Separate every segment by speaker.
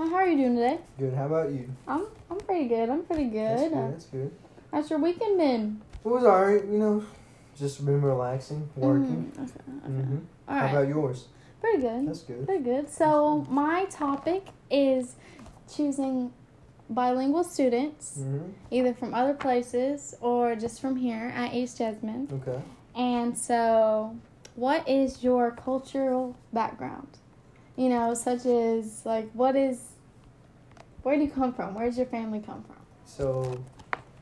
Speaker 1: Well, how are you doing today?
Speaker 2: Good. How about you?
Speaker 1: I'm I'm pretty good. I'm pretty good.
Speaker 2: That's
Speaker 1: Uh,
Speaker 2: good. That's good.
Speaker 1: how's your weekend been?
Speaker 2: It was alright. You know, just been relaxing, working.
Speaker 1: Mm, okay. okay.
Speaker 2: hmm
Speaker 1: All
Speaker 2: How about yours?
Speaker 1: Pretty good.
Speaker 2: That's good.
Speaker 1: Pretty good. So my topic is choosing bilingual students,
Speaker 2: hmm
Speaker 1: either from other places or just from here at East Jesmond.
Speaker 2: Okay.
Speaker 1: And so, what is your cultural background? You know, such as like, what is, where do you come from? Where does your family come from?
Speaker 2: So,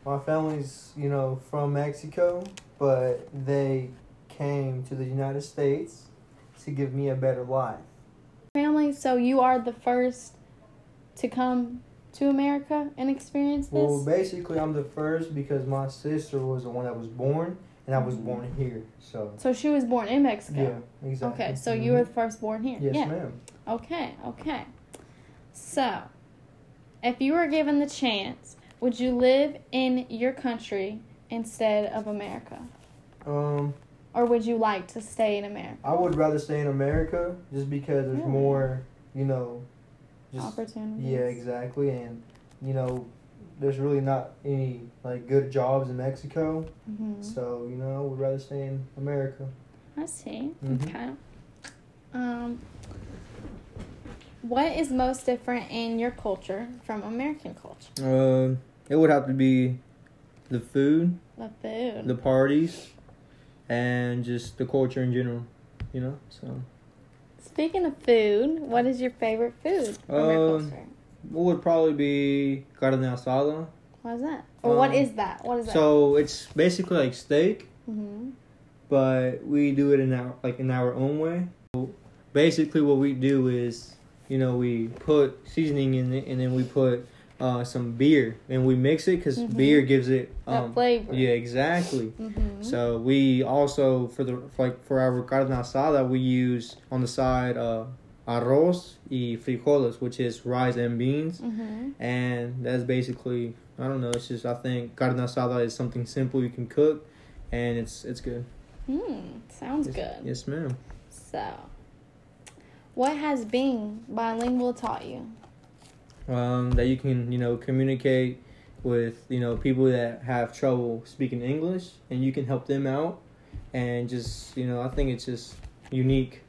Speaker 2: my family's you know from Mexico, but they came to the United States to give me a better life.
Speaker 1: Family. So you are the first to come to America and experience this.
Speaker 2: Well, basically, I'm the first because my sister was the one that was born, and I was
Speaker 1: Mhm.
Speaker 2: born here. So.
Speaker 1: so she was born in Mexico.
Speaker 2: Yeah. Exactly.
Speaker 1: Okay, so
Speaker 2: Mhm.
Speaker 1: you were first born here.
Speaker 2: Yes,
Speaker 1: yeah.
Speaker 2: ma'am.
Speaker 1: Okay, okay. So, if you were given the chance, would you live in your country instead of America?
Speaker 2: Um.
Speaker 1: Or would you like to stay in America?
Speaker 2: I would rather stay in America just because there's
Speaker 1: Really?
Speaker 2: more, you know, just
Speaker 1: Opportunities?
Speaker 2: yeah, exactly, and you know, there's really not any like good jobs in Mexico,
Speaker 1: hmm
Speaker 2: so you know, I would rather stay in America.
Speaker 1: I see.
Speaker 2: Mhm.
Speaker 1: Okay. Um, what is most different in your culture from American culture?
Speaker 3: Um, it would have to be the food,
Speaker 1: The food.
Speaker 3: the parties, and just the culture in general. You know, so
Speaker 1: Speaking of food, what is your favorite food from your
Speaker 3: Um,
Speaker 1: culture?
Speaker 3: What would probably be carne asada.
Speaker 1: What is that? Or what
Speaker 3: um,
Speaker 1: is that? What is that?
Speaker 3: So it's basically like steak,
Speaker 1: hmm
Speaker 3: but we do it in our like in our own way. So basically, what we do is, you know, we put seasoning in it, and then we put uh, some beer, and we mix it because
Speaker 1: Mhm.
Speaker 3: beer gives it
Speaker 1: that
Speaker 3: um,
Speaker 1: flavor.
Speaker 3: yeah, exactly.
Speaker 1: hmm
Speaker 3: So we also for the like for our carne asada we use on the side uh, arroz y frijoles, which is rice and beans,
Speaker 1: hmm
Speaker 3: and that's basically I don't know. It's just I think carne asada is something simple you can cook, and it's it's good.
Speaker 1: Hmm. Sounds
Speaker 3: Yes-
Speaker 1: good.
Speaker 3: Yes, ma'am.
Speaker 1: So, what has being bilingual taught you?
Speaker 3: Um, that you can you know communicate with you know people that have trouble speaking English, and you can help them out, and just you know I think it's just unique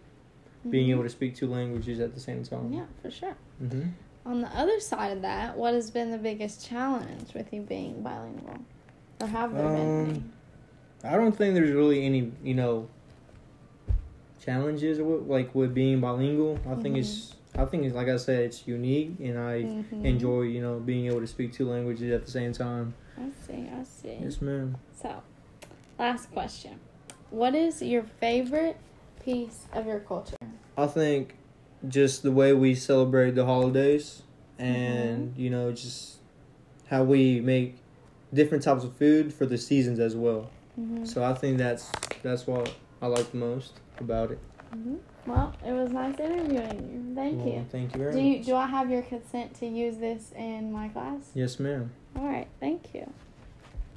Speaker 3: being
Speaker 1: Mhm.
Speaker 3: able to speak two languages at the same time.
Speaker 1: Yeah, for sure.
Speaker 3: hmm
Speaker 1: On the other side of that, what has been the biggest challenge with you being bilingual? Or have there been any?
Speaker 3: Um, I don't think there's really any, you know, challenges with, like with being bilingual. I think it's, I think it's like I said, it's unique, and I
Speaker 1: Mhm.
Speaker 3: enjoy, you know, being able to speak two languages at the same time.
Speaker 1: I see, I see.
Speaker 3: Yes, ma'am.
Speaker 1: So, last question. What is your favorite piece of your culture?
Speaker 3: I think just the way we celebrate the holidays, and you know, just how we make different types of food for the seasons as well.
Speaker 1: hmm
Speaker 3: So I think that's that's what I like the most about it.
Speaker 1: hmm Well, it was nice interviewing you. Thank
Speaker 3: Well,
Speaker 1: you.
Speaker 3: Thank you very
Speaker 1: Do
Speaker 3: much.
Speaker 1: do I have your consent to use this in my class?
Speaker 3: Yes, ma'am.
Speaker 1: All right, thank you.